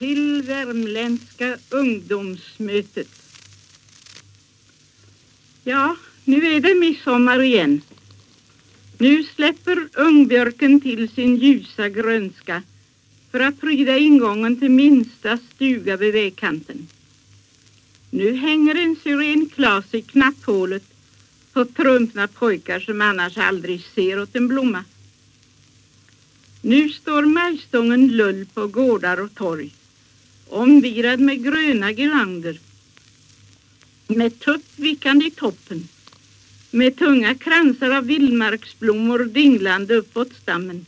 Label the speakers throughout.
Speaker 1: till värmländska ungdomsmötet. Ja, nu är det midsommar igen. Nu släpper ungbjörken till sin ljusa grönska för att pryda ingången till minsta stuga vid vägkanten. Nu hänger en syrenklas i knapphålet på trumpna pojkar som annars aldrig ser åt en blomma. Nu står majstången lull på gårdar och torg omvirad med gröna girlander. Med tupp vickande i toppen. Med tunga kransar av vildmarksblommor dinglande uppåt stammen.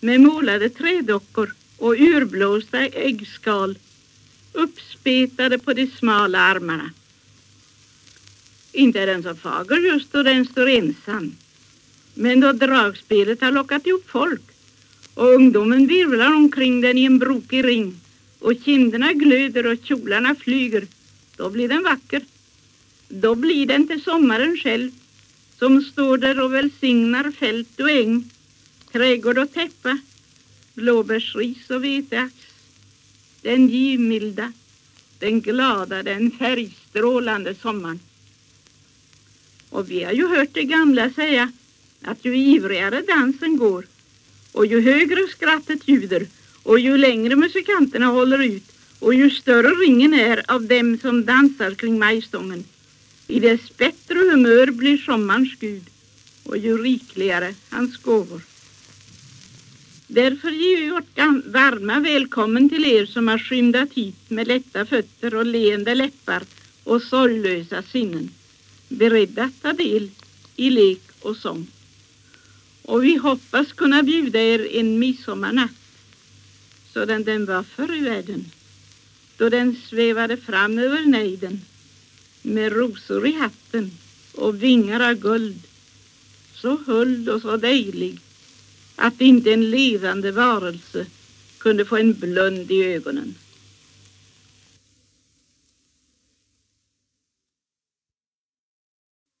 Speaker 1: Med målade trädockor och urblåsta äggskal. Uppspetade på de smala armarna. Inte är den så fager just då den står ensam. Men då dragspelet har lockat ihop folk och ungdomen virvlar omkring den i en brokig ring och kinderna glöder och kjolarna flyger, då blir den vacker. Då blir den till sommaren själv som står där och välsignar fält och äng, trädgård och täppa, blåbärsris och veteax. Den givmilda, den glada, den färgstrålande sommaren. Och vi har ju hört de gamla säga att ju ivrigare dansen går och ju högre skrattet ljuder och ju längre musikanterna håller ut och ju större ringen är av dem som dansar kring majstången, i dess bättre humör blir sommarens gud och ju rikligare hans gåvor. Därför ger vi vårt varma välkommen till er som har skyndat hit med lätta fötter och leende läppar och sorglösa sinnen, beredda att ta del i lek och sång. Och vi hoppas kunna bjuda er en midsommarnatt sådan den var förr i världen då den svävade fram över nejden med rosor i hatten och vingar av guld så huld och så dejlig att inte en levande varelse kunde få en blund i ögonen.